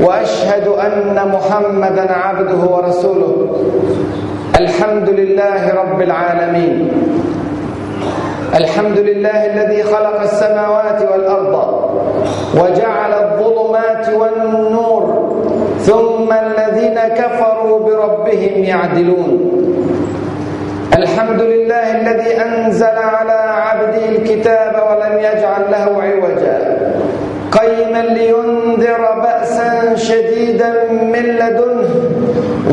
وأشهد أن محمدا عبده ورسوله. الحمد لله رب العالمين. الحمد لله الذي خلق السماوات والأرض وجعل الظلمات والنور ثم الذين كفروا بربهم يعدلون. الحمد لله الذي أنزل على عبده الكتاب ولم يجعل له عوجا. قيما لينذر بأسا شديدا من لدنه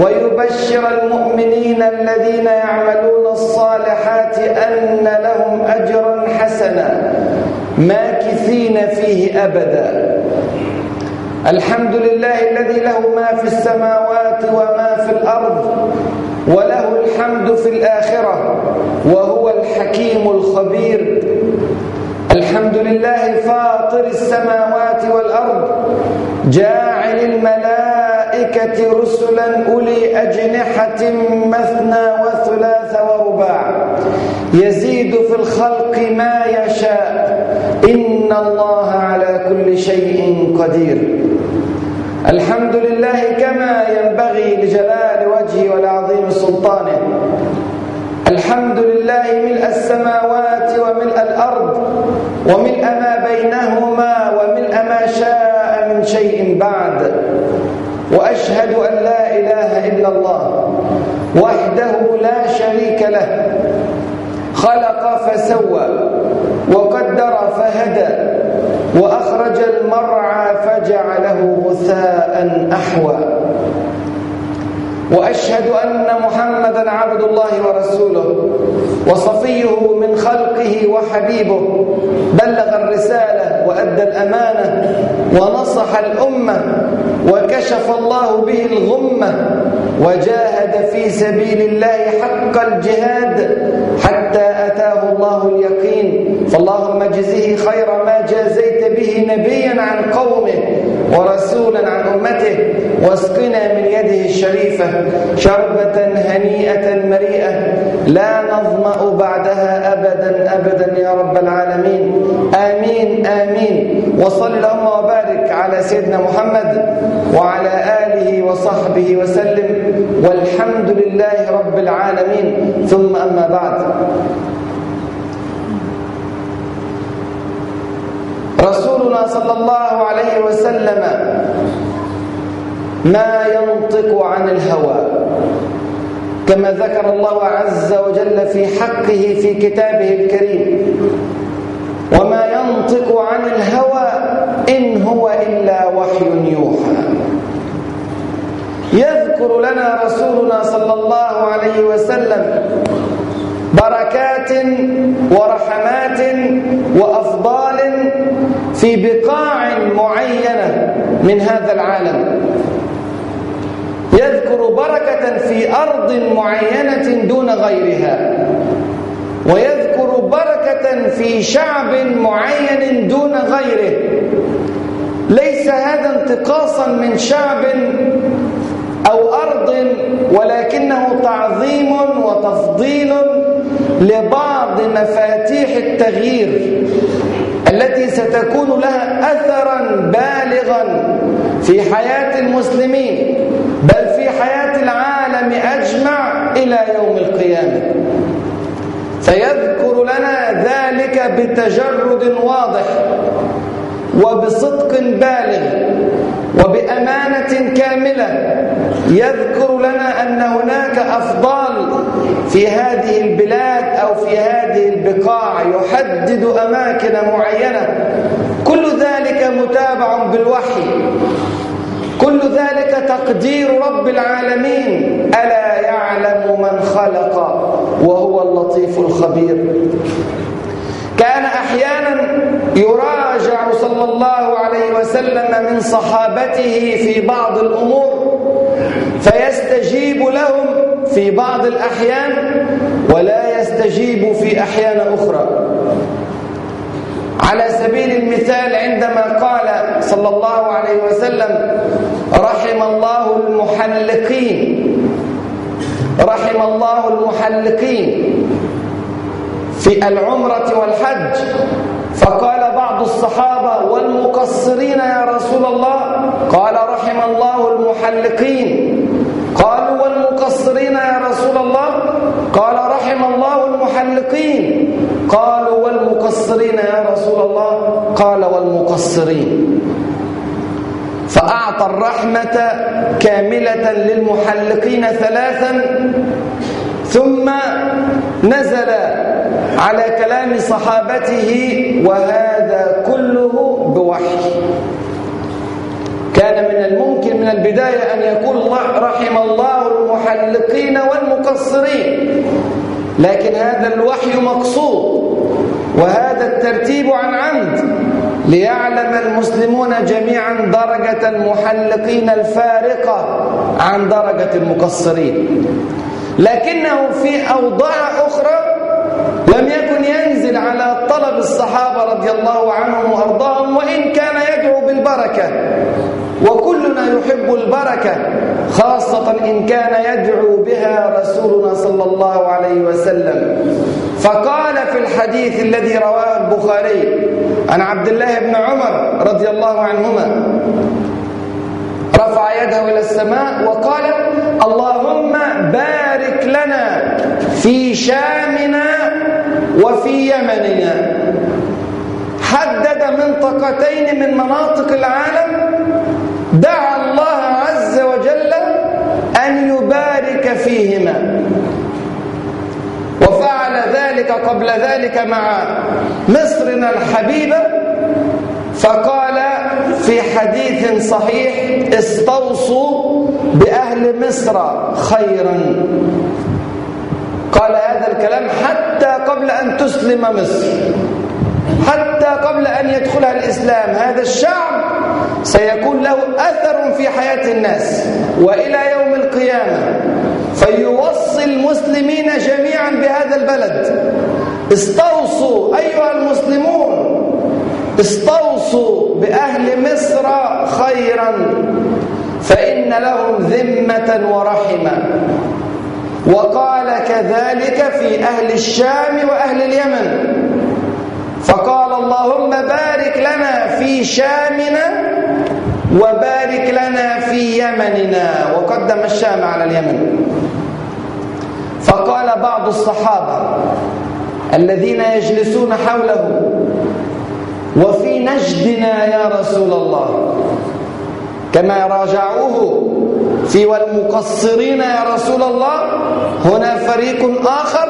ويبشر المؤمنين الذين يعملون الصالحات أن لهم أجرا حسنا ماكثين فيه أبدا. الحمد لله الذي له ما في السماوات وما في الأرض وله الحمد في الآخرة وهو الحكيم الخبير. الحمد لله فاطر السماوات والأرض جاعل الملائكة رسلا أولي أجنحة مثنى وثلاث ورباع يزيد في الخلق ما يشاء إن الله على كل شيء قدير. الحمد لله كما ينبغي لجلال وجهه ولعظيم سلطانه. الحمد لله ملء السماوات وملء الأرض وملء ما بينهما وملء ما شاء من شيء بعد. وأشهد أن لا إله إلا الله وحده لا شريك له. خلق فسوى وقدر فهدى وأخرج المرعى فجعله غثاء أحوى. وأشهد أن محمدا عبد الله ورسوله وصفيه من خلقه وحبيبه بلغ الرسالة وأدى الأمانة ونصح الأمة وكشف الله به الغمة وجاهد في سبيل الله حق الجهاد حتى أتاه الله اليقين. فاللهم اجزه خير ما جازيت به نبيا عن قومه ورسولا عن أمته واسقنا من يده الشريفة شربة هنيئة مريئة لا نظمأ بعدها ابدا ابدا يا رب العالمين. آمين آمين. وصل اللهم وبارك على سيدنا محمد وعلى آله وصحبه وسلم والحمد لله رب العالمين. ثم أما بعد. رسولنا صلى الله عليه وسلم ما ينطق عن الهوى كما ذكر الله عز وجل في حقه في كتابه الكريم وما ينطق عن الهوى إن هو إلا وحي يوحى. يذكر لنا رسولنا صلى الله عليه وسلم بركات ورحمات وأفضال في بقاع معينة من هذا العالم. يذكر بركة في أرض معينة دون غيرها. ويذكر بركة في شعب معين دون غيره. ليس هذا انتقاصا من شعب أو أرض ولكنه تعظيم وتفضيل لبعض مفاتيح التغيير. التي ستكون لها اثرا بالغا في حياة المسلمين بل في حياة العالم أجمع إلى يوم القيامة. فيذكر لنا ذلك بتجرد واضح وبصدق بالغ. وبأمانة كاملة يذكر لنا أن هناك افضال في هذه البلاد أو في هذه البقاع يحدد أماكن معينة. كل ذلك متابع بالوحي. كل ذلك تقدير رب العالمين. ألا يعلم من خلق وهو اللطيف الخبير. كان أحيانا يراجع صلى الله عليه وسلم من صحابته في بعض الأمور فيستجيب لهم في بعض الأحيان ولا يستجيب في أحيان أخرى. على سبيل المثال عندما قال صلى الله عليه وسلم رحم الله المحلقين رحم الله المحلقين. في العمرة والحج. فقال بعض الصحابة والمقصرين يا رسول الله قال رحم الله المحلقين. قالوا والمقصرين يا رسول الله قال رحم الله المحلقين. قالوا والمقصرين يا رسول الله قال والمقصرين. فأعطى الرحمة كاملة للمحلقين ثلاثا ثم نزل على كلام صحابته وهذا كله بوحي. كان من الممكن من البداية أن يقول الله رحم الله المحلقين والمقصرين لكن هذا الوحي مقصود وهذا الترتيب عن عمد ليعلم المسلمون جميعا درجة المحلقين الفارقة عن درجة المقصرين. لكنه في أوضاع أخرى لم يكن ينزل على طلب الصحابة رضي الله عنهم وأرضاهم وإن كان يدعو بالبركة. وكلنا يحب البركة خاصة إن كان يدعو بها رسولنا صلى الله عليه وسلم. فقال في الحديث الذي رواه البخاري عن عبد الله بن عمر رضي الله عنهما رفع يده إلى السماء وقال اللهم بارك لنا في شامنا وفي يمننا. حدد منطقتين من مناطق العالم. دعا الله عز وجل أن يبارك فيهما. وفعل ذلك قبل ذلك مع مصرنا الحبيبة فقال في حديث صحيح استوصوا بأهل مصر خيرا. قال هذا الكلام حتى قبل أن تسلم مصر. حتى قبل أن يدخلها الإسلام. هذا الشعب سيكون له أثر في حياة الناس. وإلى يوم القيامة فيوصي المسلمين جميعا بهذا البلد. استوصوا أيها المسلمون. استوصوا بأهل مصر خيرا. فإن لهم ذمة ورحمة. وقال كذلك في أهل الشام وأهل اليمن. فقال اللهم بارك لنا في شامنا وبارك لنا في يمننا. وقدم الشام على اليمن. فقال بعض الصحابة الذين يجلسون حوله وفي نجدنا يا رسول الله. كما راجعوه. في والمقصرين يا رسول الله هنا فريق آخر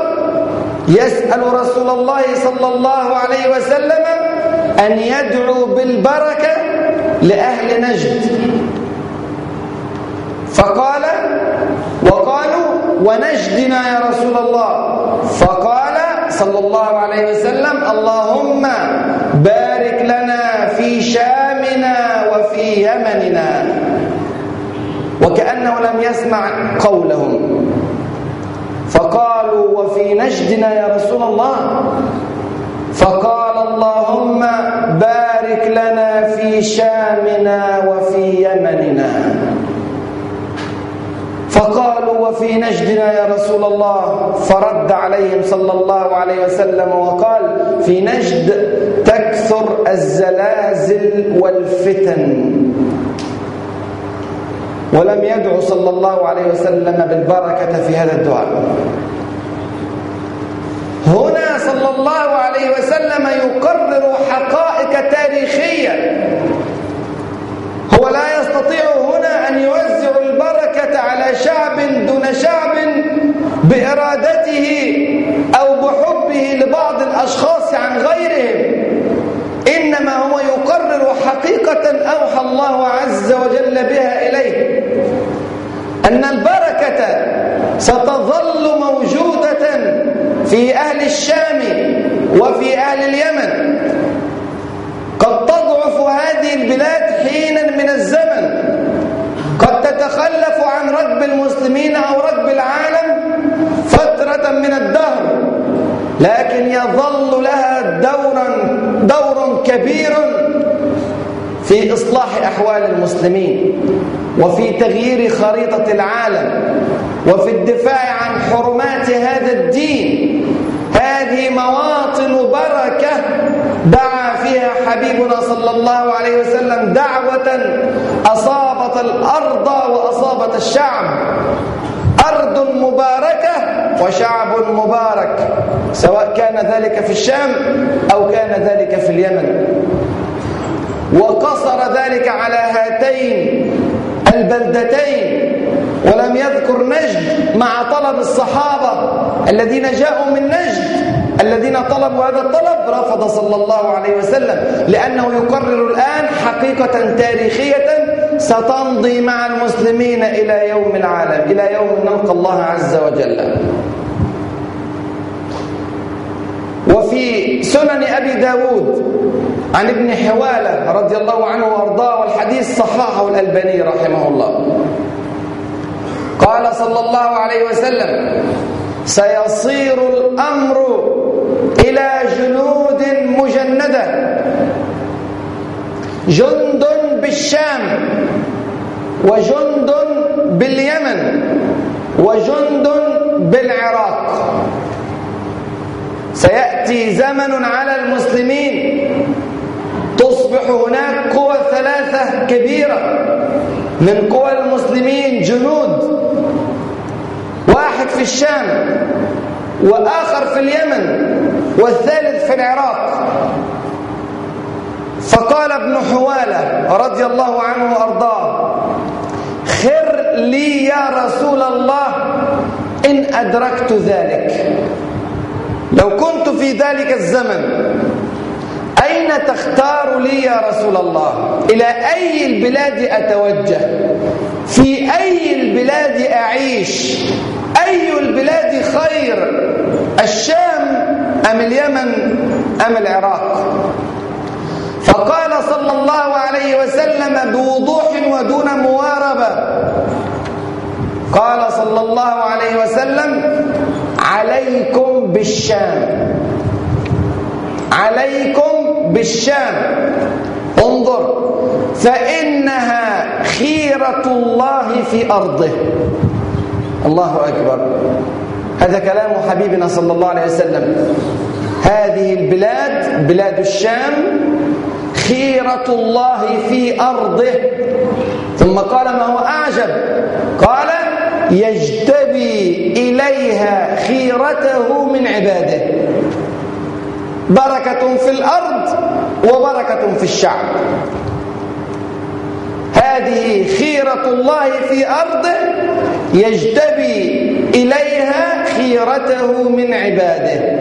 يسأل رسول الله صلى الله عليه وسلم أن يدعو بالبركة لأهل نجد. فقال وقالوا ونجدنا يا رسول الله. فقال صلى الله عليه وسلم اللهم بارك لنا في شامنا وفي يمننا. وكأنه لم يسمع قولهم. فقالوا وفي نجدنا يا رسول الله. فقال اللهم بارك لنا في شامنا وفي يمننا. فقالوا وفي نجدنا يا رسول الله فرد عليهم صلى الله عليه وسلم وقال في نجد تكثر الزلازل والفتن. ولم يدعو صلى الله عليه وسلم بالبركة في هذا الدعاء. هنا صلى الله عليه وسلم يقرر حقائق تاريخية. هو لا يستطيع هنا أن يوزع شعب دون شعب بإرادته أو بحبه لبعض الأشخاص عن غيرهم. إنما هو يقرر حقيقة أوحى الله عز وجل بها إليه. أن البركة ستظل موجودة في أهل الشام وفي أهل اليمن. قد تضعف هذه البلاد حينا من الزمن. وتتخلف عن ركب المسلمين أو ركب العالم فترة من الدهر. لكن يظل لها دورا دور كبير في إصلاح أحوال المسلمين وفي تغيير خريطة العالم وفي الدفاع عن حرمات هذا الدين. هذه مواطن بركة دعا فيها حبيبنا صلى الله عليه وسلم دعوة أصابت الأرض وأصابت الشعب. أرض مباركة وشعب مبارك سواء كان ذلك في الشام أو كان ذلك في اليمن. وقصر ذلك على هاتين البلدتين ولم يذكر نجد مع طلب الصحابة الذين جاءوا من نجد. الذين طلبوا هذا الطلب رفض صلى الله عليه وسلم لأنه يقرر الآن حقيقة تاريخية ستمضي مع المسلمين إلى يوم العالم إلى يوم نلقى الله عز وجل. وفي سنن أبي داود عن ابن حوالة رضي الله عنه وأرضاه والحديث صححه الألباني رحمه الله. قال صلى الله عليه وسلم سيصير الأمر إلى جنود مجندة. جند بالشام وجند باليمن وجند بالعراق. سيأتي زمن على المسلمين. تصبح هناك قوى ثلاثة كبيرة. من قوى المسلمين جنود. واحد في الشام. وآخر في اليمن والثالث في العراق. فقال ابن حوالة رضي الله عنه وأرضاه خر لي يا رسول الله إن أدركت ذلك. لو كنت في ذلك الزمن أين تختار لي يا رسول الله؟ إلى أي البلاد أتوجه؟ في أي البلاد أعيش؟ أي البلاد خير الشام أم اليمن أم العراق؟ فقال صلى الله عليه وسلم بوضوح ودون مواربة. قال صلى الله عليه وسلم عليكم بالشام عليكم بالشام. انظر فإنها خيرة الله في أرضه. الله أكبر. هذا كلام حبيبنا صلى الله عليه وسلم. هذه البلاد بلاد الشام خيرة الله في أرضه. ثم قال ما هو أعجب؟ قال يجتبي إليها خيرته من عباده. بركة في الأرض وبركة في الشعب. هذه خيرة الله في أرضه يجتبي إليها خيرته من عباده.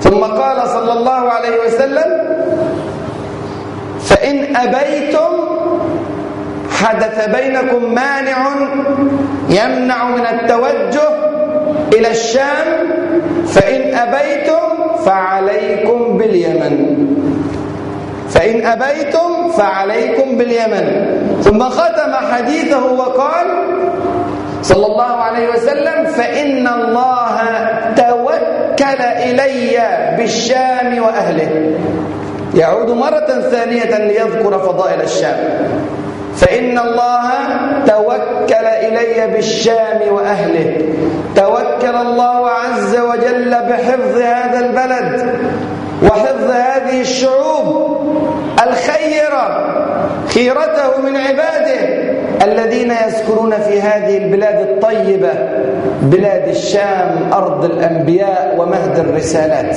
ثم قال صلى الله عليه وسلم فإن أبيتم حدث بينكم مانع يمنع من التوجه إلى الشام فإن أبيتم فعليكم باليمن. فإن أبيتم فعليكم باليمن. ثم ختم حديثه وقال صلى الله عليه وسلم فإن الله توكل إلي بالشام وأهله. يعود مرة ثانية ليذكر فضائل الشام. فإن الله توكل إلي بالشام وأهله. توكل الله عز وجل بحفظ هذا البلد وحفظ هذه الشعوب. الخيرة خيرته من عباده الذين يسكنون في هذه البلاد الطيبة بلاد الشام أرض الأنبياء ومهد الرسالات.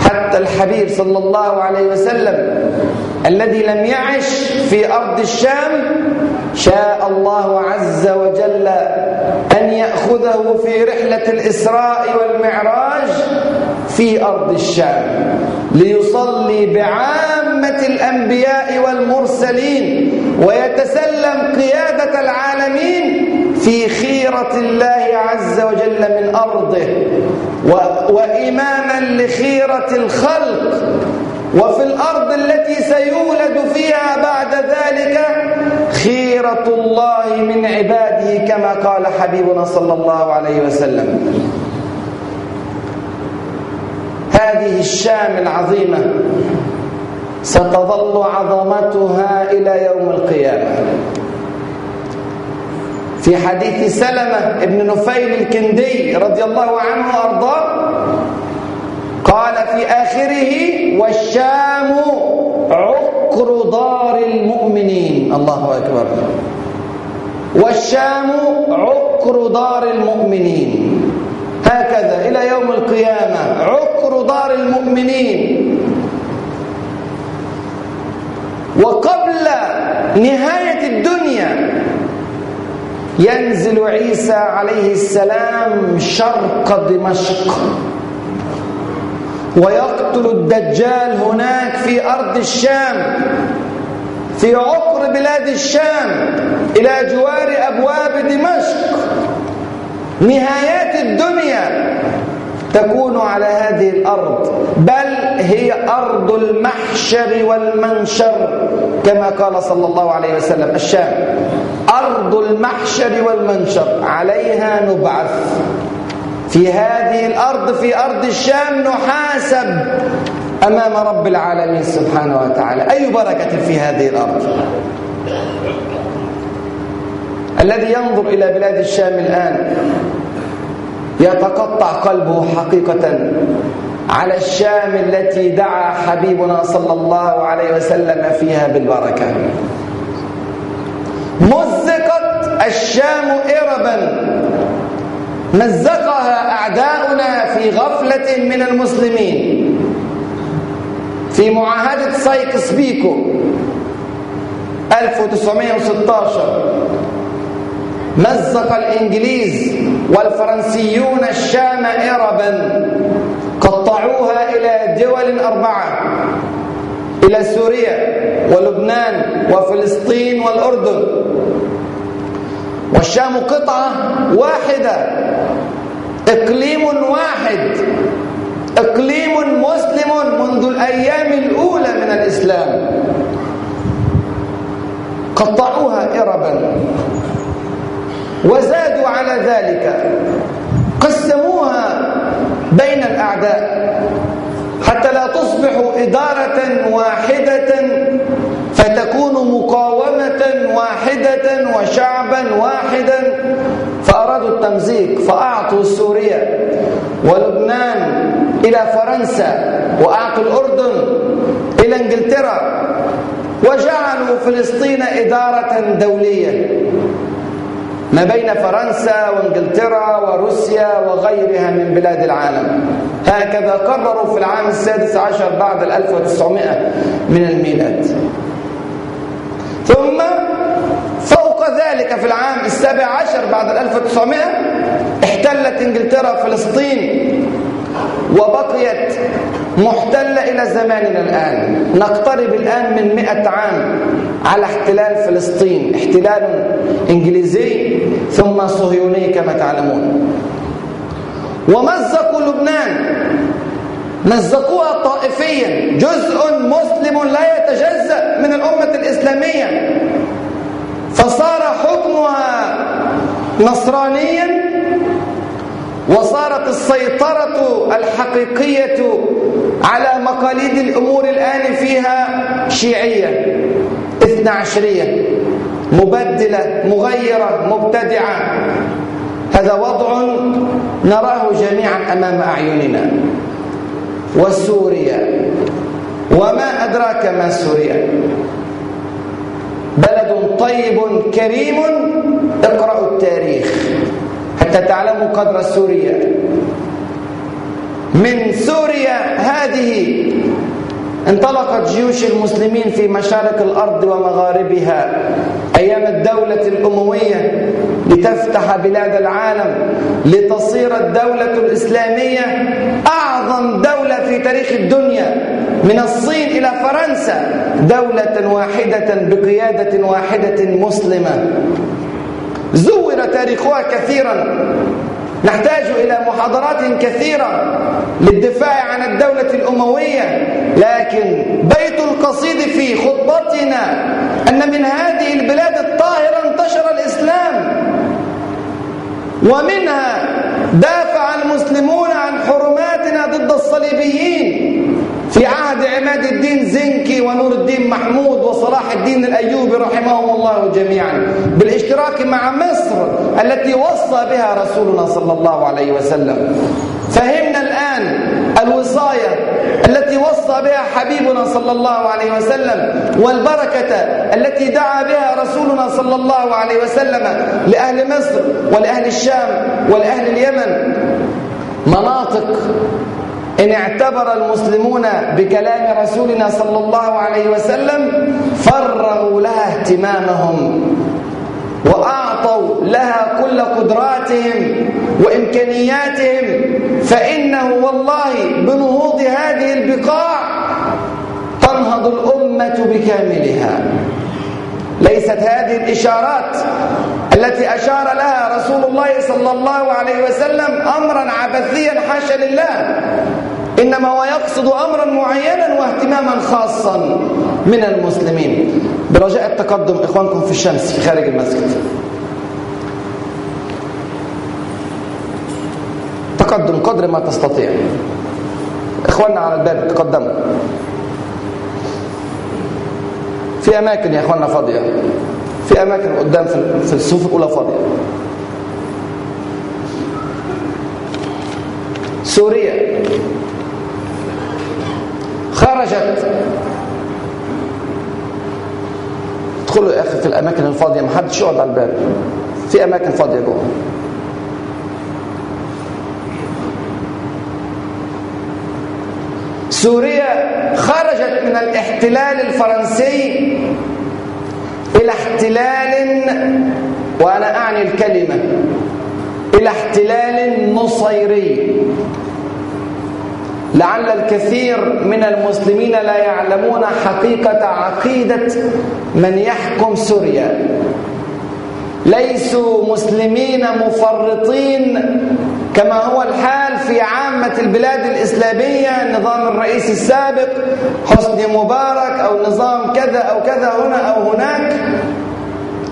حتى الحبيب صلى الله عليه وسلم الذي لم يعش في أرض الشام شاء الله عز وجل أن يأخذه في رحلة الإسراء والمعراج في أرض الشام ليصلي بعامة الأنبياء والمرسلين ويتسلم قيادة العالمين في خيرة الله عز وجل من أرضه وإماما لخيرة الخلق. وفي الأرض التي سيولد فيها بعد ذلك خيرة الله من عباده كما قال حبيبنا صلى الله عليه وسلم. هذه الشام العظيمة ستظل عظمتها إلى يوم القيامة. في حديث سلمة ابن نفيل الكندي رضي الله عنه وأرضاه قال في آخره والشام عقر دار المؤمنين. الله أكبر. والشام عقر دار المؤمنين. هكذا إلى يوم القيامة. عقر دار المؤمنين. وقبل نهاية الدنيا ينزل عيسى عليه السلام شرق دمشق. ويقتل الدجال هناك في أرض الشام في عقر بلاد الشام إلى جوار أبواب دمشق. نهايات الدنيا تكون على هذه الأرض بل هي أرض المحشر والمنشر كما قال صلى الله عليه وسلم الشام. أرض المحشر والمنشر عليها نبعث. في هذه الأرض في أرض الشام نحاسب أمام رب العالمين سبحانه وتعالى. أي بركة في هذه الأرض؟ الذي ينظر إلى بلاد الشام الآن يتقطع قلبه حقيقة على الشام التي دعا حبيبنا صلى الله عليه وسلم فيها بالبركة. مزقت الشام إربا. مزقها أعداؤنا في غفلة من المسلمين. في معاهدة سايكس بيكو 1916 مزق الإنجليز والفرنسيون الشام إربا قطعوها إلى دول أربعة إلى سوريا ولبنان وفلسطين والأردن. والشام قطعة واحدة. إقليم واحد. إقليم مسلم منذ الأيام الأولى من الإسلام. قطعوها إربا. وزادوا على ذلك. قسموها بين الأعداء. حتى لا تصبح إدارة واحدة فتكون مقاومة واحدة وشعبا واحدا. فأرادوا التمزيق فأعطوا سوريا ولبنان إلى فرنسا وأعطوا الأردن إلى إنجلترا وجعلوا فلسطين إدارة دولية ما بين فرنسا وإنجلترا وروسيا وغيرها من بلاد العالم. هكذا قرروا في العام السادس عشر بعد ال 1900 من الميلاد. ثم فوق ذلك في العام السابع عشر بعد ال 1900 احتلت إنجلترا فلسطين وبقيت محتلة إلى زماننا الآن. نقترب الآن من مئة عام على احتلال فلسطين احتلال إنجليزي ثم صهيوني كما تعلمون. ومزقوا لبنان مزقوها طائفيا. جزء مسلم لا يتجزأ من الأمة الإسلامية. فصار حكمها نصرانيا وصارت السيطرة الحقيقية على مقاليد الأمور الآن فيها شيعية اثنى عشرية مبدلة مغيرة مبتدعة. هذا وضع نراه جميعا أمام أعيننا. وسوريا. وما أدراك ما سوريا؟ بلد طيب كريم اقرأوا التاريخ حتى تعلموا قدر سوريا. من سوريا هذه انطلقت جيوش المسلمين في مشارق الأرض ومغاربها أيام الدولة الأموية لتفتح بلاد العالم لتصير الدولة الإسلامية أعظم دولة في تاريخ الدنيا من الصين إلى فرنسا دولة واحدة بقيادة واحدة مسلمة. زور تاريخها كثيرا. نحتاج إلى محاضرات كثيرة للدفاع عن الدولة الأموية لكن بيت القصيد في خطبتنا أن من هذه البلاد الطاهرة انتشر الإسلام. ومنها دافع المسلمون عن حرماتنا ضد الصليبيين. في عهد عماد الدين زنكي ونور الدين محمود وصلاح الدين الأيوبي رحمهم الله جميعا بالاشتراك مع مصر التي وصى بها رسولنا صلى الله عليه وسلم. فهمنا الآن الوصاية التي وصى بها حبيبنا صلى الله عليه وسلم والبركة التي دعا بها رسولنا صلى الله عليه وسلم لأهل مصر ولأهل الشام ولأهل اليمن. مناطق إن اعتبر المسلمون بكلام رسولنا صلى الله عليه وسلم فرغوا لها اهتمامهم وأعطوا لها كل قدراتهم وإمكانياتهم فإنه والله بنهوض هذه البقاع تنهض الأمة بكاملها. ليست هذه الإشارات التي أشار لها رسول الله صلى الله عليه وسلم أمرا عبثيا حاشا لله. إنما هو يقصد أمرا معينا واهتماما خاصا من المسلمين. برجاء التقدم إخوانكم في الشمس في خارج المسجد. تقدم قدر ما تستطيع. إخواننا على الباب تقدموا. في أماكن يا إخواننا فاضية. في أماكن قدام في الصفوف الأولى فاضية. سوريا. خرجت. ادخلوا يا أخي في الأماكن الفاضية ما حدش يقعد على الباب. في أماكن فاضية جوه. سوريا خرجت من الاحتلال الفرنسي إلى احتلال وأنا أعني الكلمة. إلى احتلال نصيري. لعل الكثير من المسلمين لا يعلمون حقيقة عقيدة من يحكم سوريا. ليسوا مسلمين مفرطين كما هو الحال في عامة البلاد الإسلامية النظام الرئيسي السابق حسني مبارك أو نظام كذا أو كذا هنا أو هناك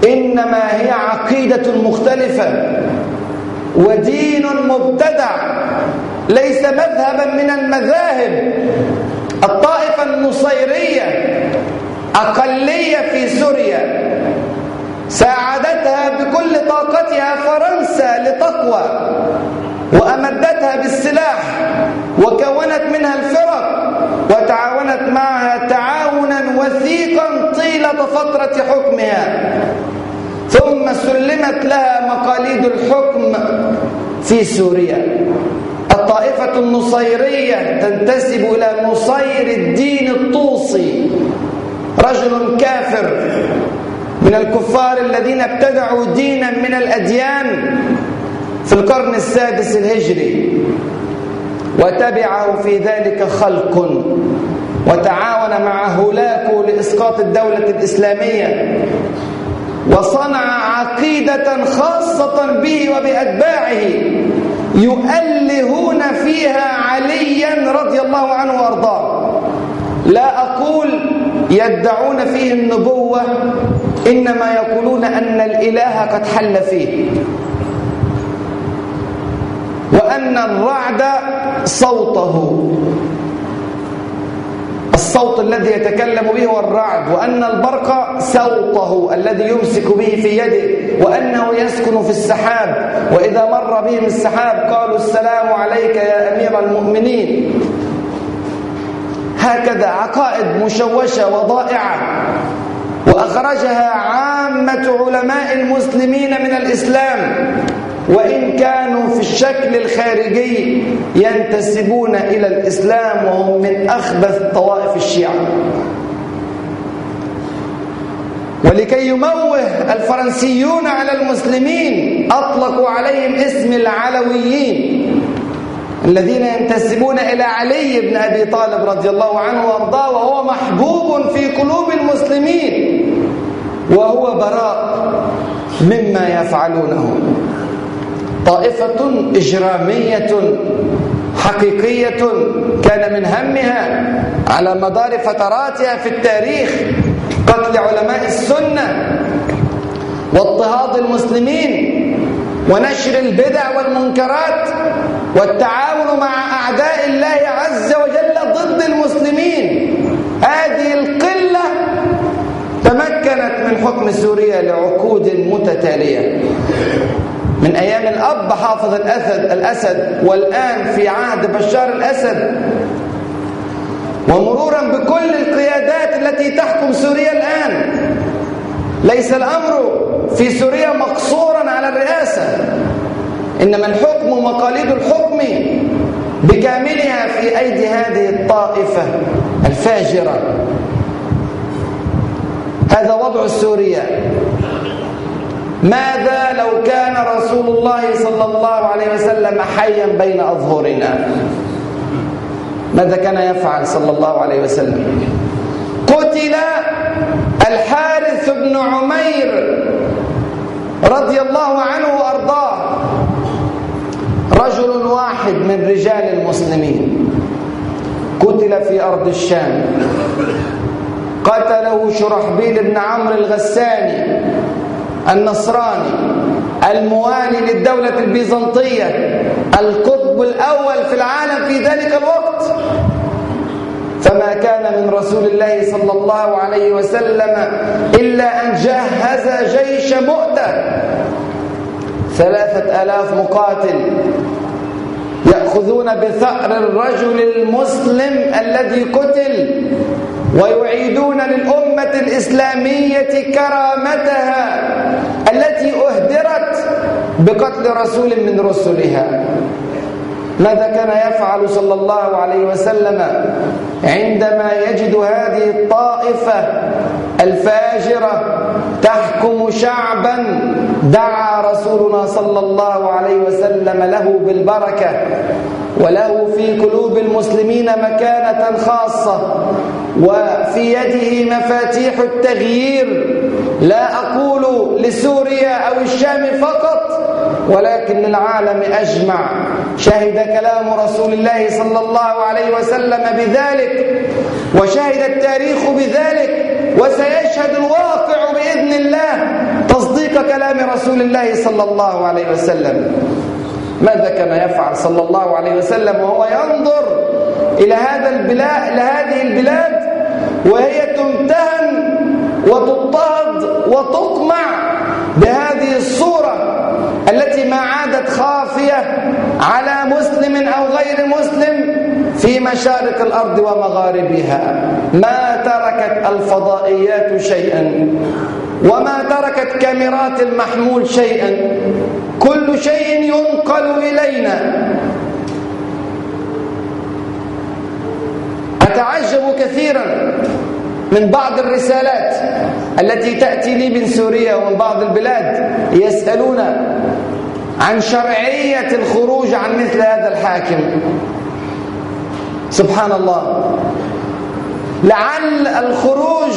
إنما هي عقيدة مختلفة ودين مبتدع ليس مذهبا من المذاهب الطائفة النصيرية أقلية في سوريا. ساعدتها بكل طاقتها فرنسا لتقوى وأمدتها بالسلاح وكونت منها الفرق وتعاونت معها تعاونا وثيقا طيلة فترة حكمها. ثم سلمت لها مقاليد الحكم في سوريا. الطائفة النصيرية تنتسب إلى نصير الدين الطوسي. رجل كافر. من الكفار الذين ابتدعوا دينا من الأديان في القرن السادس الهجري. وتبعه في ذلك خلق وتعاون مع هولاكو لإسقاط الدولة الإسلامية وصنع عقيدة خاصة به وبأتباعه يؤلهون فيها عليا رضي الله عنه وأرضاه. لا أقول يدعون فيه النبوة إنما يقولون أن الإله قد حل فيه. وأن الرعد صوته. الصوت الذي يتكلم به هو الرعد. وأن البرق صوته الذي يمسك به في يده. وأنه يسكن في السحاب. وإذا مر بهم السحاب قالوا السلام عليك يا أمير المؤمنين. هكذا عقائد مشوشة وضائعة. وأخرجها عامة علماء المسلمين من الإسلام. وإن كانوا في الشكل الخارجي ينتسبون إلى الإسلام وهم من أخبث طوائف الشيعة. ولكي يموه الفرنسيون على المسلمين أطلقوا عليهم اسم العلويين. الذين ينتسبون إلى علي بن أبي طالب رضي الله عنه وأرضاه وهو محبوب في قلوب المسلمين وهو براء مما يفعلونه. طائفة إجرامية حقيقية كان من همها على مدار فتراتها في التاريخ قتل علماء السنة واضطهاد المسلمين ونشر البدع والمنكرات. والتعاون مع أعداء الله عز وجل ضد المسلمين. هذه القلة تمكنت من حكم سوريا لعقود متتالية. من أيام الأب حافظ الأسد, الأسد والآن في عهد بشار الأسد. ومرورا بكل القيادات التي تحكم سوريا الآن. ليس الأمر في سوريا مقصورا على الرئاسة. إنما الحكم ومقاليد الحكم بكاملها في أيدي هذه الطائفة الفاجرة. هذا وضع سوريا ماذا لو كان رسول الله صلى الله عليه وسلم حيا بين أظهرنا؟ ماذا كان يفعل صلى الله عليه وسلم؟ قتل الحارث بن عمير رضي الله عنه وأرضاه. رجل واحد من رجال المسلمين قتل في أرض الشام. قتله شرحبيل بن عمرو الغساني النصراني الموالي للدولة البيزنطية القطب الأول في العالم في ذلك الوقت. فما كان من رسول الله صلى الله عليه وسلم إلا أن جهز جيش مؤتة. ثلاثة آلاف مقاتل يأخذون بثأر الرجل المسلم الذي قتل ويعيدون للأمة الإسلامية كرامتها التي أهدرت بقتل رسول من رسلها. ماذا كان يفعل صلى الله عليه وسلم عندما يجد هذه الطائفة الفاجرة تحكم شعبا دعا رسولنا صلى الله عليه وسلم له بالبركة وله في قلوب المسلمين مكانة خاصة وفي يده مفاتيح التغيير. لا أقول لسوريا أو الشام فقط ولكن للعالم أجمع. شهد كلام رسول الله صلى الله عليه وسلم بذلك وشهد التاريخ بذلك وسيشهد الواقع بإذن الله تصديق كلام رسول الله صلى الله عليه وسلم. ماذا كان يفعل صلى الله عليه وسلم وهو ينظر إلى هذا البلاد إلى هذه البلاد وهي تمتهن وتضطهد وتطمع الصورة التي ما عادت خافية على مسلم أو غير مسلم في مشارق الأرض ومغاربها. ما تركت الفضائيات شيئا وما تركت كاميرات المحمول شيئا. كل شيء ينقل إلينا. أتعجب كثيرا من بعض الرسالات التي تأتي لي من سوريا ومن بعض البلاد يسألون عن شرعية الخروج عن مثل هذا الحاكم. سبحان الله. لعل الخروج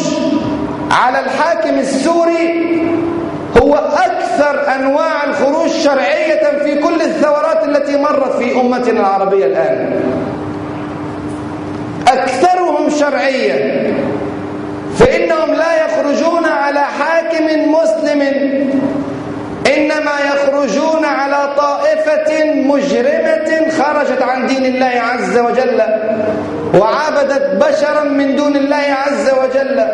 على الحاكم السوري هو أكثر أنواع الخروج شرعية في كل الثورات التي مرت في أمتنا العربية الآن. أكثرهم شرعية فإنهم لا يخرجون على حاكم مسلم إنما يخرجون على طائفة مجرمة خرجت عن دين الله عز وجل وعبدت بشرا من دون الله عز وجل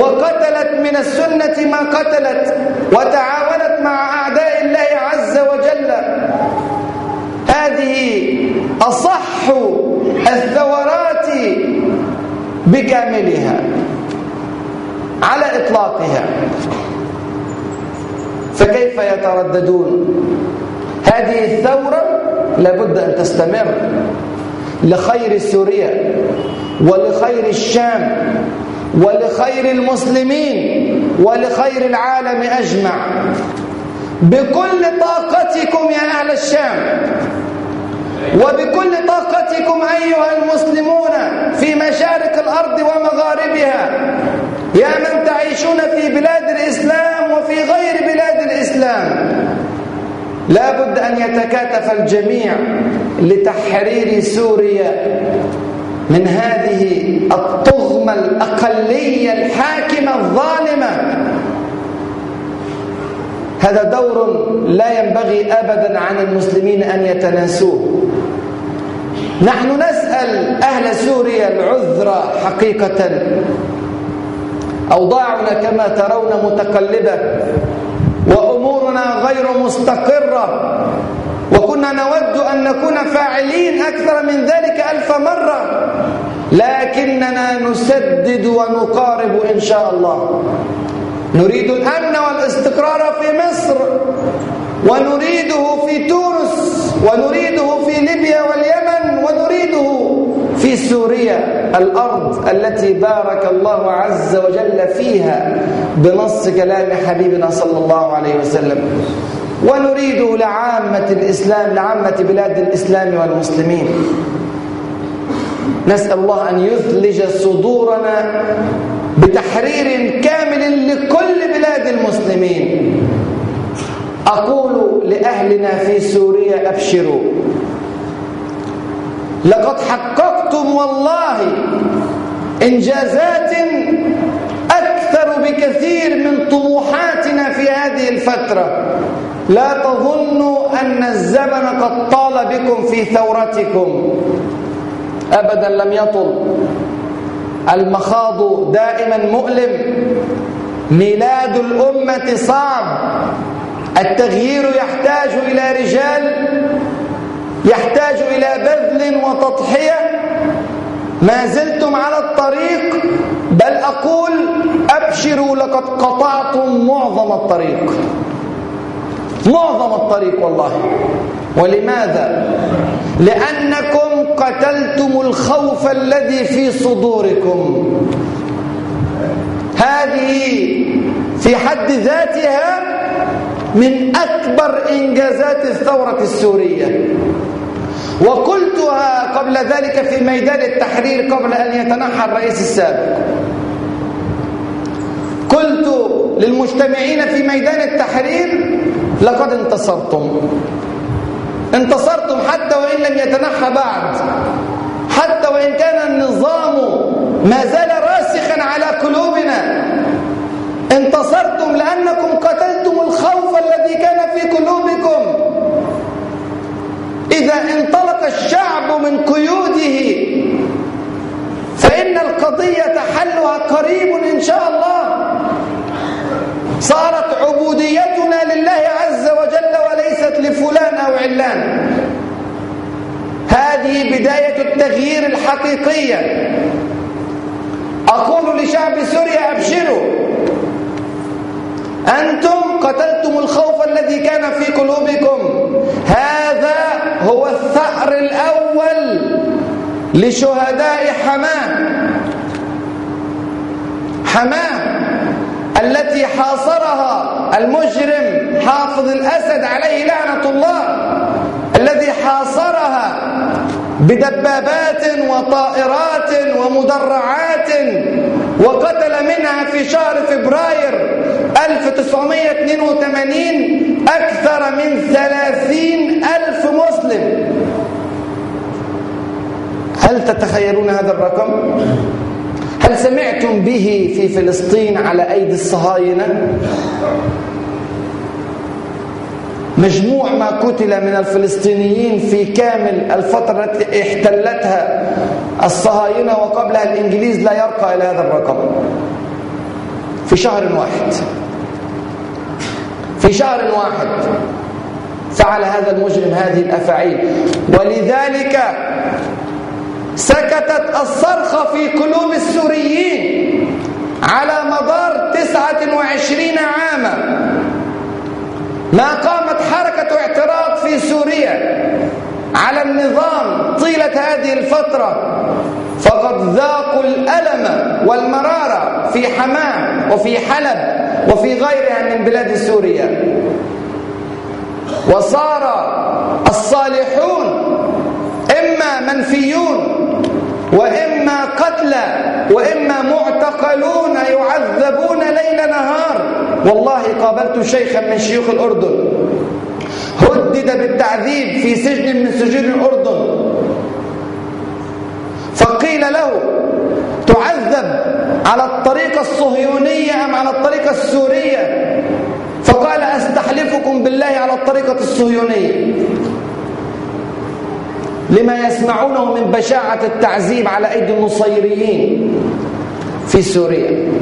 وقتلت من السنة ما قتلت وتعاونت مع أعداء الله عز وجل. هذه أصح الثورات بكاملها. على إطلاقها. فكيف يترددون؟ هذه الثورة لابد أن تستمر لخير سوريا ولخير الشام ولخير المسلمين ولخير العالم أجمع. بكل طاقتكم يا أهل الشام وبكل طاقتكم أيها المسلمون في مشارق الأرض ومغاربها يا من تعيشون في بلاد الإسلام وفي غير بلاد الإسلام. لا بد أن يتكاتف الجميع لتحرير سوريا من هذه الطغمة الأقلية الحاكمة الظالمة. هذا دور لا ينبغي أبدا عن المسلمين أن يتناسوه. نحن نسأل أهل سوريا العذر حقيقة. أوضاعنا كما ترون متقلبة وأمورنا غير مستقرة. وكنا نود أن نكون فاعلين أكثر من ذلك ألف مرة. لكننا نسدد ونقارب إن شاء الله. نريد الأمن والاستقرار في مصر ونريده في تونس ونريده في ليبيا واليمن ونريده في سوريا الأرض التي بارك الله عز وجل فيها بنص كلام حبيبنا صلى الله عليه وسلم. ونريده لعامة الإسلام لعامة بلاد الإسلام والمسلمين. نسأل الله أن يثلج صدورنا بتحرير كامل لكل بلاد المسلمين. أقول لأهلنا في سوريا أبشروا. لقد حققتم والله إنجازات أكثر بكثير من طموحاتنا في هذه الفترة. لا تظنوا أن الزمن قد طال بكم في ثورتكم. أبدا لم يطل. المخاض دائما مؤلم. ميلاد الأمة صعب. التغيير يحتاج إلى رجال يحتاج إلى بذل وتضحية. ما زلتم على الطريق بل أقول أبشروا لقد قطعتم معظم الطريق. معظم الطريق والله. ولماذا؟ لأنكم قتلتم الخوف الذي في صدوركم. هذه في حد ذاتها من أكبر إنجازات الثورة السورية. وقلتها قبل ذلك في ميدان التحرير قبل أن يتنحى الرئيس السابق. قلت للمجتمعين في ميدان التحرير لقد انتصرتم. انتصرتم حتى وإن لم يتنحى بعد. حتى وإن كان النظام ما زال راسخا على قلوبنا. انتصرتم لأنكم قتلتم الخوف الذي كان في قلوبكم. إذا انطلق الشعب من قيوده فإن القضية حلها قريب إن شاء الله. صارت عبوديتنا لله عز وجل وليست لفلان أو علان. هذه بداية التغيير الحقيقية. أقول لشعب سوريا أبشروا. أنتم قتلتم الخوف الذي كان في قلوبكم. هذا هو الثأر الأول لشهداء حماة. حماة التي حاصرها المجرم حافظ الأسد عليه لعنة الله الذي حاصرها بدبابات وطائرات ومدرعات وقتل منها في شهر فبراير 1982 أكثر من ثلاثين ألف مسلم هل تتخيلون هذا الرقم؟ هل سمعتم به في فلسطين على أيدي الصهاينة؟ مجموع ما قتل من الفلسطينيين في كامل الفترة التي احتلتها الصهاينة وقبلها الإنجليز لا يرقى إلى هذا الرقم في شهر واحد في شهر واحد فعل هذا المجرم هذه الأفعيل ولذلك سكتت الصرخة في قلوب السوريين على مدار تسعة وعشرين عاما. ما قامت حركة اعتراض في سوريا على النظام طيلة هذه الفترة فقد ذاقوا الألم والمرارة في حماه وفي حلب وفي غيرها من بلاد سوريا. وصار الصالحون إما منفيون وإما قتلى وإما معتقلون يعذبون ليل نهار. والله قابلت شيخا من شيوخ الأردن. هدد بالتعذيب في سجن من سجون الأردن. فقيل له تعذب على الطريقة الصهيونية أم على الطريقة السورية؟ فقال أستحلف يحكم بالله على الطريقة الصهيونية. لما يسمعونه من بشاعة التعذيب على أيدي النصيريين في سوريا.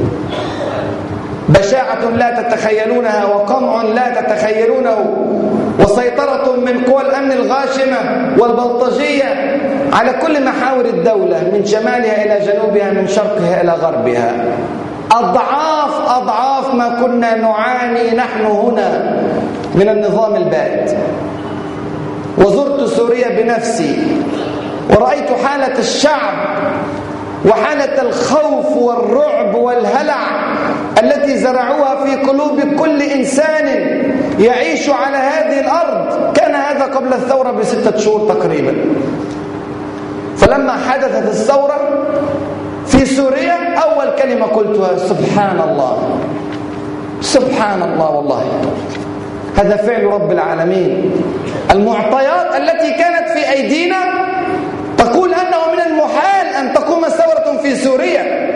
بشاعة لا تتخيلونها وقمع لا تتخيلونه. وسيطرة من قوى الأمن الغاشمة والبلطجية على كل محاور الدولة من شمالها إلى جنوبها من شرقها إلى غربها. أضعاف أضعاف ما كنا نعاني نحن هنا من النظام البائد وزرت سوريا بنفسي ورأيت حالة الشعب وحالة الخوف والرعب والهلع التي زرعوها في قلوب كل إنسان يعيش على هذه الأرض. كان هذا قبل الثورة بستة شهور تقريبا. فلما حدثت الثورة في سوريا أول كلمة قلتها سبحان الله سبحان الله والله. هذا فعل رب العالمين. المعطيات التي كانت في أيدينا تقول أنه من المحال أن تقوم ثورة في سوريا.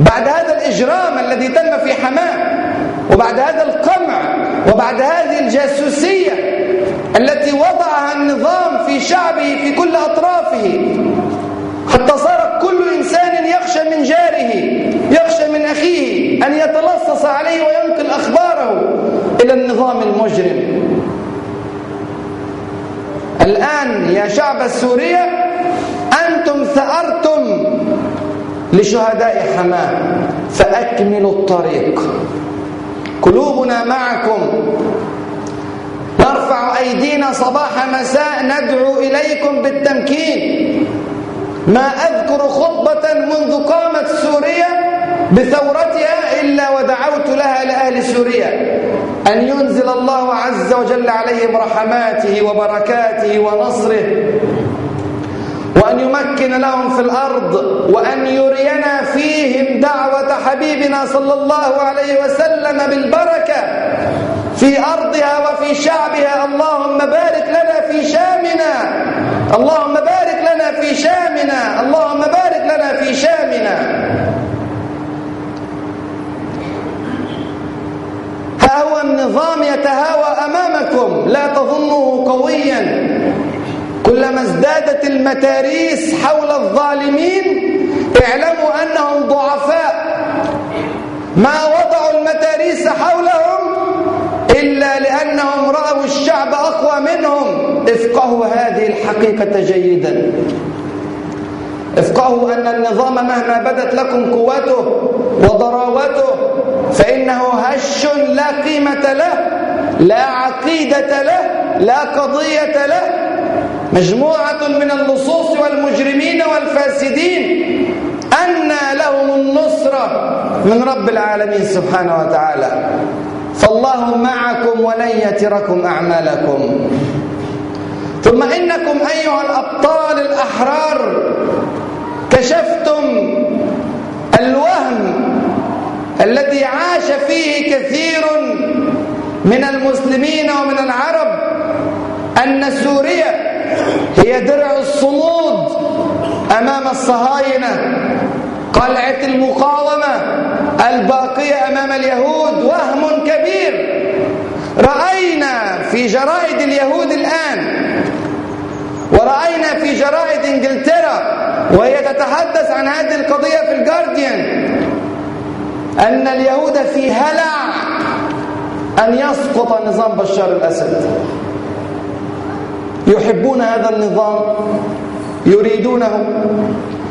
بعد هذا الإجرام الذي تم في حماة وبعد هذا القمع وبعد هذه الجاسوسية التي وضعها النظام في شعبه في كل أطرافه. حتى صار كل إنسان يخشى من جاره يخشى من أخيه أن يتلصص عليه وينقل أخباره إلى النظام المجرم. الآن يا شعب السورية أنتم ثأرتم لشهداء حماه فأكملوا الطريق. قلوبنا معكم. نرفع أيدينا صباح مساء ندعو إليكم بالتمكين. ما أذكر خطبة منذ قامت سوريا بثورتها إلا ودعوت لها لأهل سوريا. أن ينزل الله عز وجل عليهم رحماته وبركاته ونصره. وأن يمكن لهم في الأرض وأن يرينا فيهم دعوة حبيبنا صلى الله عليه وسلم بالبركة في أرضها وفي شعبها. اللهم بارك لنا في شامنا. اللهم بارك لنا في شامنا. اللهم بارك لنا في شامنا. ها هو النظام يتهاوى أمامكم. لا تظنه قويا. كلما ازدادت المتاريس حول الظالمين اعلموا أنهم ضعفاء. ما وضعوا المتاريس حولهم إلا لأنهم رأوا الشعب أقوى منهم. افقهوا هذه الحقيقة جيدا. افقهوا أن النظام مهما بدت لكم قوته وضراوته فإنه هش لا قيمة له لا عقيدة له لا قضية له مجموعة من اللصوص والمجرمين والفاسدين أنى لهم النصرة من رب العالمين سبحانه وتعالى. فالله معكم ولن يتركم أعمالكم. ثم إنكم أيها الأبطال الأحرار كشفتم الوهم الذي عاش فيه كثير من المسلمين ومن العرب أن سوريا هي درع الصمود أمام الصهاينة. قلعة المقاومة الباقية أمام اليهود وهم كبير. رأينا في جرائد اليهود الآن ورأينا في جرائد إنجلترا وهي تتحدث عن هذه القضية في الجارديان أن اليهود في هلع أن يسقط نظام بشار الأسد. يحبون هذا النظام يريدونه.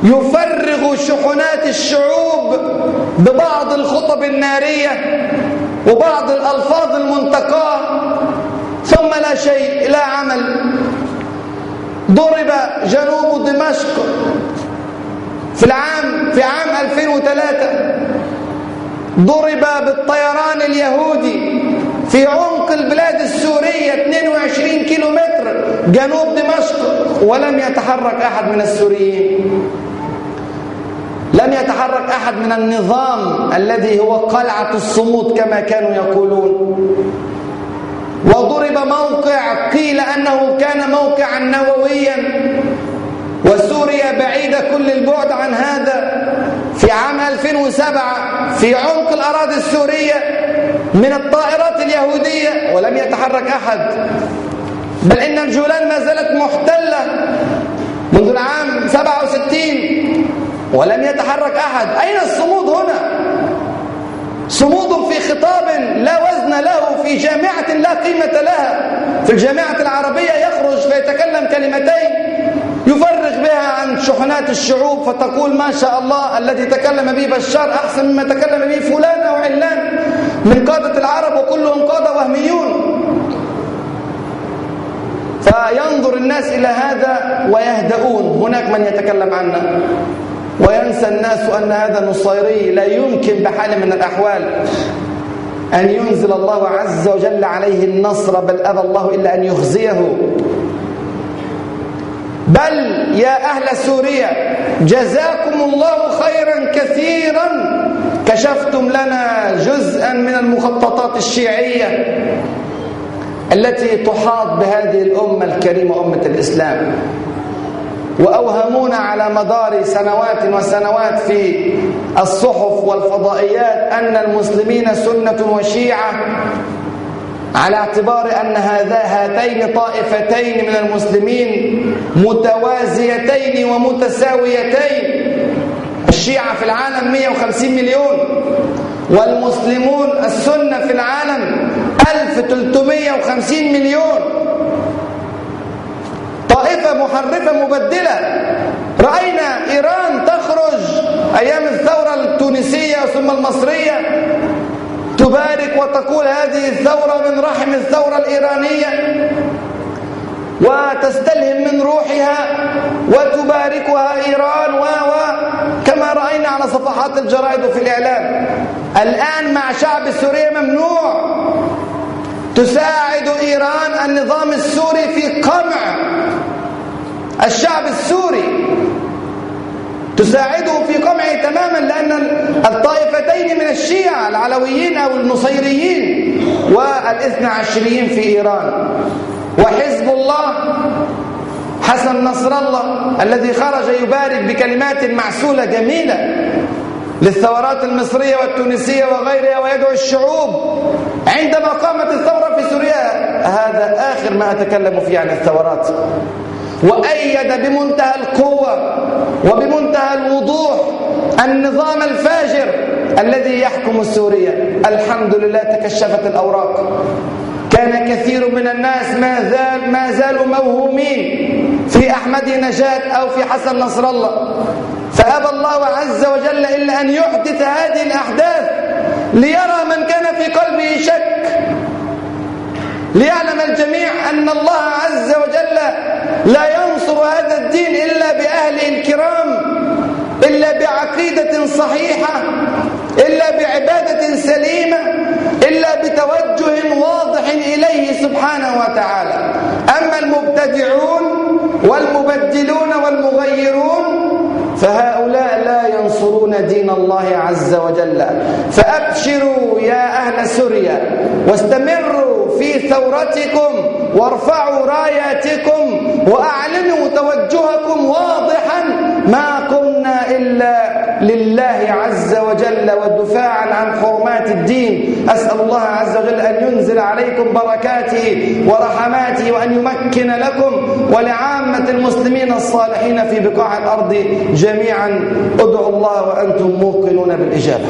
يفرغ شحنات الشعوب ببعض الخطب النارية وبعض الألفاظ المنتقاة ثم لا شيء لا عمل. ضرب جنوب دمشق في العام في عام 2003 ضرب بالطيران اليهودي في عمق البلاد السورية 22 كيلومتر جنوب دمشق ولم يتحرك أحد من السوريين. لم يتحرك أحد من النظام الذي هو قلعة الصمود كما كانوا يقولون. وضرب موقع قيل أنه كان موقعا نوويا. وسوريا بعيدة كل البعد عن هذا. في عام 2007 في عمق الأراضي السورية من الطائرات اليهودية ولم يتحرك أحد. بل إن الجولان ما زالت محتلة منذ العام 67 ولم يتحرك أحد. أين الصمود هنا؟ صمود في خطاب لا وزن له في جامعة لا قيمة لها. في الجامعة العربية يخرج فيتكلم كلمتين عن شحنات الشعوب فتقول ما شاء الله الذي تكلم به بشار أحسن مما تكلم به فلان أو علان. من قادة العرب وكلهم قادة وهميون. فينظر الناس إلى هذا ويهدؤون. هناك من يتكلم عنا وينسى الناس أن هذا نصيري لا يمكن بحال من الأحوال. أن ينزل الله عز وجل عليه النصر بل أبى الله إلا أن يخزيه. بل يا أهل سوريا جزاكم الله خيرا كثيرا. كشفتم لنا جزءا من المخططات الشيعية التي تحاط بهذه الأمة الكريمة أمة الإسلام. وأوهمونا على مدار سنوات وسنوات في الصحف والفضائيات أن المسلمين سنة وشيعة. على اعتبار أن هذا هاتين طائفتين من المسلمين متوازيتين ومتساويتين. الشيعة في العالم 150 مليون والمسلمون السنة في العالم 1350 مليون. طائفة محرفة مبدلة. رأينا إيران تخرج أيام الثورة التونسية ثم المصرية. تبارك وتقول هذه الثورة من رحم الثورة الإيرانية وتستلهم من روحها وتباركها إيران و كما رأينا على صفحات الجرائد وفي الإعلام. الآن مع شعب سوريا ممنوع. تساعد إيران النظام السوري في قمع الشعب السوري. تساعده في قمعه تماما لأن الطائفتين من الشيعة العلويين أو النصيريين والإثنى عشريين في إيران. وحزب الله حسن نصر الله الذي خرج يبارك بكلمات معسولة جميلة للثورات المصرية والتونسية وغيرها ويدعو الشعوب عندما قامت الثورة في سوريا هذا آخر ما أتكلم فيه عن الثورات. وأيد بمنتهى القوة وبمنتهى الوضوح النظام الفاجر الذي يحكم سوريا الحمد لله تكشفت الأوراق. كان كثير من الناس ما زال ما زالوا موهومين في أحمد نجاة أو في حسن نصر الله. فأبى الله عز وجل إلا أن يحدث هذه الأحداث ليرى من كان في قلبه شك. ليعلم الجميع أن الله عز وجل لا ينصر هذا الدين إلا بأهله الكرام إلا بعقيدة صحيحة إلا بعبادة سليمة إلا بتوجه واضح إليه سبحانه وتعالى. أما المبتدعون والمبدلون والمغيرون فهؤلاء ينصرون دين الله عز وجل. فأبشروا يا أهل سوريا واستمروا في ثورتكم وارفعوا راياتكم وأعلنوا توجهكم واضحا ما لله عز وجل ودفاعا عن حرمات الدين. أسأل الله عز وجل أن ينزل عليكم بركاته ورحماته وأن يمكن لكم ولعامة المسلمين الصالحين في بقاع الأرض جميعا. ادعوا الله وأنتم موقنون بالإجابة.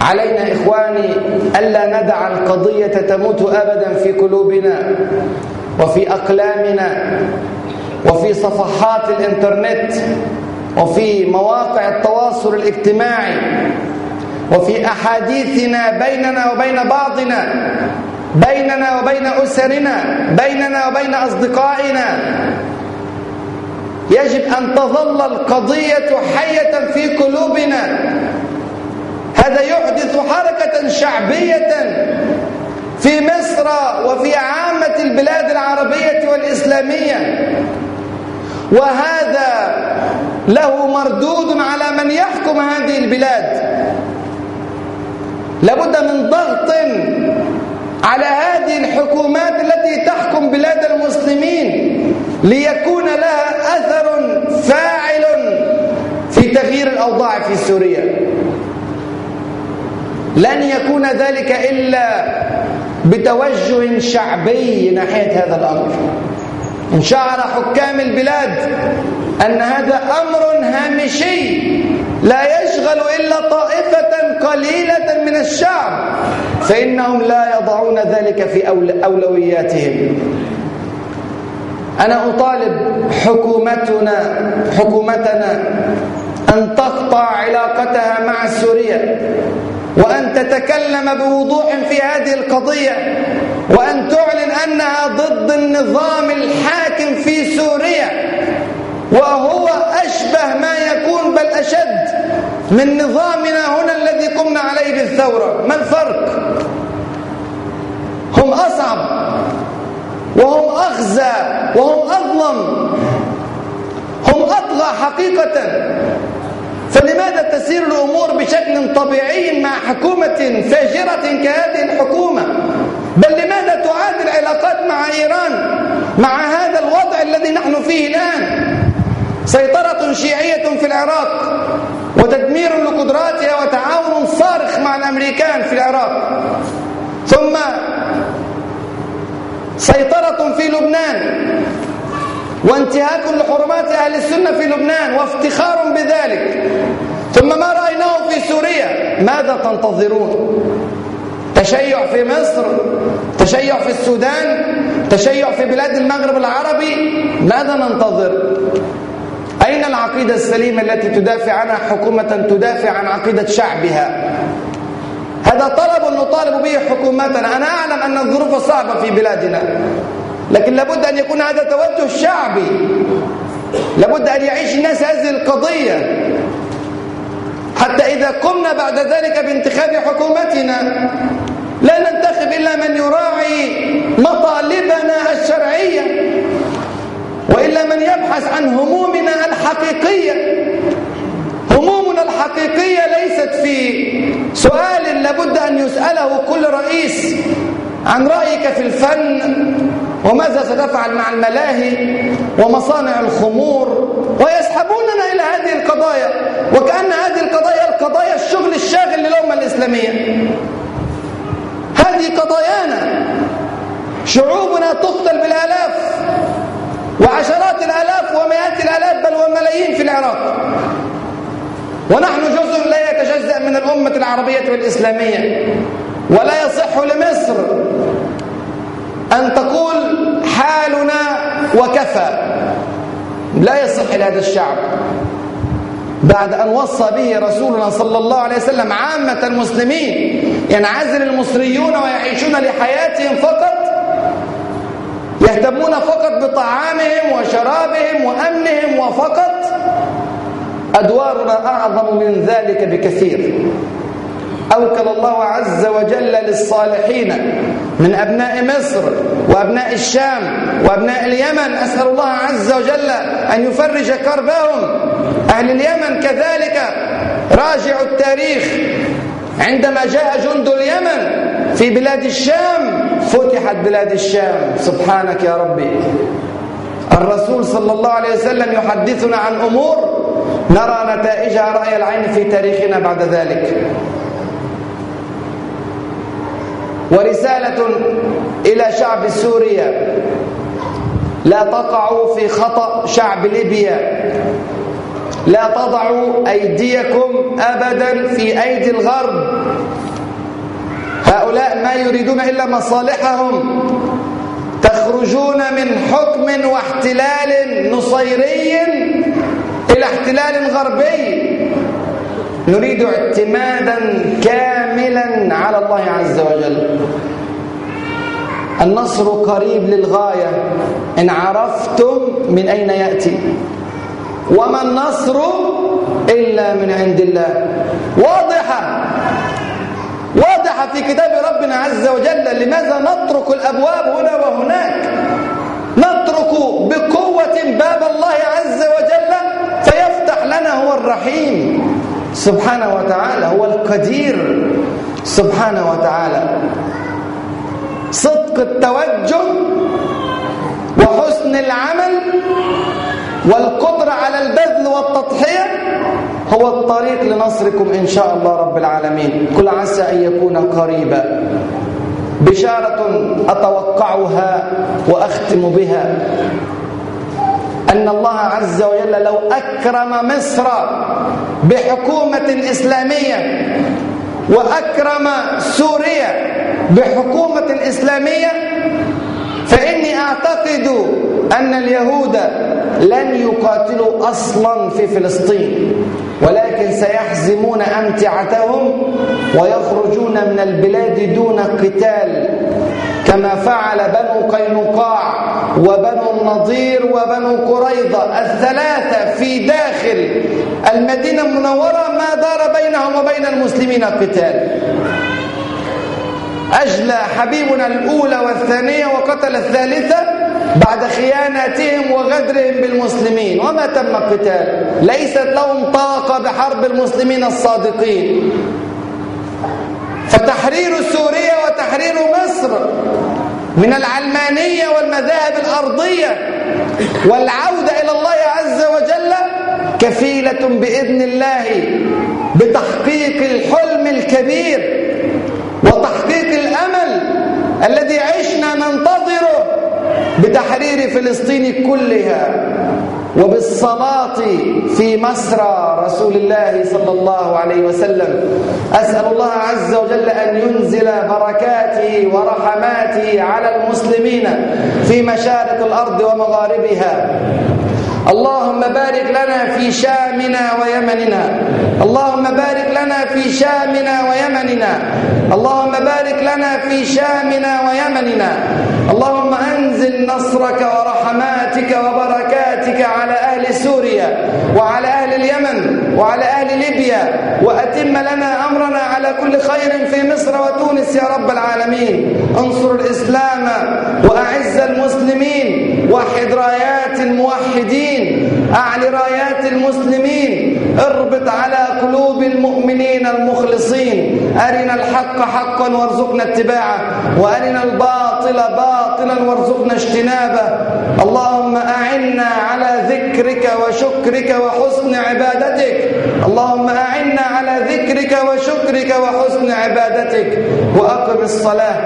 علينا إخواني ألا ندع القضية تموت أبدا في قلوبنا وفي أقلامنا وفي صفحات الإنترنت وفي مواقع التواصل الاجتماعي وفي أحاديثنا بيننا وبين بعضنا بيننا وبين أسرنا بيننا وبين أصدقائنا. يجب أن تظل القضية حية في قلوبنا. هذا يحدث حركة شعبية في مصر وفي عامة البلاد العربية والإسلامية. وهذا له مردود على من يحكم هذه البلاد. لابد من ضغط على هذه الحكومات التي تحكم بلاد المسلمين ليكون لها أثر فاعل في تغيير الأوضاع في سوريا. لن يكون ذلك إلا بتوجه شعبي ناحية هذا الأمر. إن شعر حكام البلاد أن هذا أمر هامشي لا يشغل إلا طائفة قليلة من الشعب فإنهم لا يضعون ذلك في أولوياتهم. أنا أطالب حكومتنا حكومتنا أن تقطع علاقتها مع سوريا. وأن تتكلم بوضوح في هذه القضية وأن تعلن أنها ضد النظام الحاكم في سوريا وهو أشبه ما يكون بل أشد من نظامنا هنا الذي قمنا عليه بالثورة ما الفرق؟ هم أصعب وهم أخزى وهم أظلم هم أطغى حقيقة فلماذا تسير الأمور بشكل طبيعي مع حكومة فاجرة كهذه الحكومة؟ بل لماذا تعاد العلاقات مع إيران مع هذا الوضع الذي نحن فيه الآن؟ سيطرة شيعية في العراق وتدمير لقدراتها وتعاون صارخ مع الأمريكان في العراق. ثم سيطرة في لبنان وانتهاك لحرمات أهل السنة في لبنان وافتخار بذلك. ثم ما رأيناه في سوريا؟ ماذا تنتظرون؟ تشيع في مصر تشيع في السودان تشيع في بلاد المغرب العربي؟ ماذا ننتظر؟ أين العقيدة السليمة التي تدافع عنها حكومة تدافع عن عقيدة شعبها؟ هذا طلب نطالب به حكومتنا. أنا أعلم أن الظروف صعبة في بلادنا. لكن لابد أن يكون هذا توجه شعبي. لابد أن يعيش الناس هذه القضية. حتى إذا قمنا بعد ذلك بانتخاب حكومتنا لا ننتخب إلا من يراعي مطالبنا الشرعية وإلا من يبحث عن همومنا الحقيقية. همومنا الحقيقية ليست في سؤال لابد أن يسأله كل رئيس عن رأيك في الفن وماذا ستفعل مع الملاهي ومصانع الخمور ويسحبوننا إلى هذه القضايا وكأن هذه القضايا القضايا الشغل الشاغل للأمة الإسلامية. هذه قضايانا شعوبنا تقتل بالآلاف وعشرات الآلاف ومئات الآلاف بل وملايين في العراق. ونحن جزء لا يتجزأ من الأمة العربية والإسلامية ولا يصح لمصر أن تقول حالنا وكفى. لا يصح لهذا الشعب بعد أن وصى به رسولنا صلى الله عليه وسلم عامة المسلمين ينعزل المصريون ويعيشون لحياتهم فقط يهتمون فقط بطعامهم وشرابهم وأمنهم وفقط. أدوارنا أعظم من ذلك بكثير. أوكل الله عز وجل للصالحين. من أبناء مصر وأبناء الشام وأبناء اليمن. أسأل الله عز وجل أن يفرج كربهم. أهل اليمن كذلك. راجعوا التاريخ. عندما جاء جند اليمن في بلاد الشام فتحت بلاد الشام. سبحانك يا ربي. الرسول صلى الله عليه وسلم يحدثنا عن أمور نرى نتائجها رأي العين في تاريخنا بعد ذلك. ورسالة إلى شعب سوريا. لا تقعوا في خطأ شعب ليبيا. لا تضعوا أيديكم أبدا في أيدي الغرب. هؤلاء ما يريدون إلا مصالحهم. تخرجون من حكم واحتلال نصيري إلى احتلال غربي. نريد اعتمادا كاملا على الله عز وجل. النصر قريب للغاية. إن عرفتم من أين يأتي؟ وما النصر إلا من عند الله. واضحة. واضحة في كتاب ربنا عز وجل. لماذا نترك الأبواب هنا وهناك؟ نترك بقوة باب الله عز وجل فيفتح لنا هو الرحيم. سبحانه وتعالى هو القدير. سبحانه وتعالى. صدق التوجه وحسن العمل والقدرة على البذل والتضحية هو الطريق لنصركم إن شاء الله رب العالمين. كل عسى أن يكون قريبا. بشارة أتوقعها وأختم بها. أن الله عز وجل لو أكرم مصر بحكومة إسلامية وأكرم سوريا بحكومة إسلامية فإني أعتقد أن اليهود لن يقاتلوا أصلا في فلسطين ولكن سيحزمون أمتعتهم ويخرجون من البلاد دون قتال. كما فعل بنو قينقاع وبنو النضير وبنو قريظة الثلاثة في داخل المدينة المنورة ما دار بينهم وبين المسلمين قتال. أجلى حبيبنا الأولى والثانية وقتل الثالثة بعد خياناتهم وغدرهم بالمسلمين. وما تم القتال ليست لهم طاقة بحرب المسلمين الصادقين. فتحرير من العلمانية والمذاهب الأرضية والعودة إلى الله عز وجل كفيلة بإذن الله بتحقيق الحلم الكبير وتحقيق الأمل الذي عشنا ننتظره بتحرير فلسطين كلها. وبالصلاة في مسرى رسول الله صلى الله عليه وسلم. أسأل الله عز وجل أن ينزل بركاته ورحماته على المسلمين في مشارق الأرض ومغاربها. اللهم بارك لنا في شامنا ويمننا. اللهم بارك لنا في شامنا ويمننا. اللهم بارك لنا في شامنا ويمننا. اللهم أنزل نصرك ورحماتك وبركاتك على أهل سوريا وعلى أهل اليمن وعلى أهل ليبيا وأتم لنا أمرنا على كل خير في مصر وتونس يا رب العالمين. انصر الإسلام وأعز المسلمين وحد رايات الموحدين أعل رايات المسلمين. اربط على قلوب المؤمنين المخلصين. أرنا الحق حقا وارزقنا اتباعه. وأرنا الباطل باطلا وارزقنا اجتنابه. اللهم أعنا على ذكرك وشكرك وحسن عبادتك. اللهم أعنا على ذكرك وشكرك وحسن عبادتك وأقم الصلاة.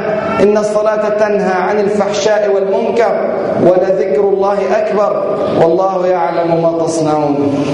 إن الصلاة تنهى عن الفحشاء والمنكر ولذكر الله أكبر. والله يعلم ما تصنعون.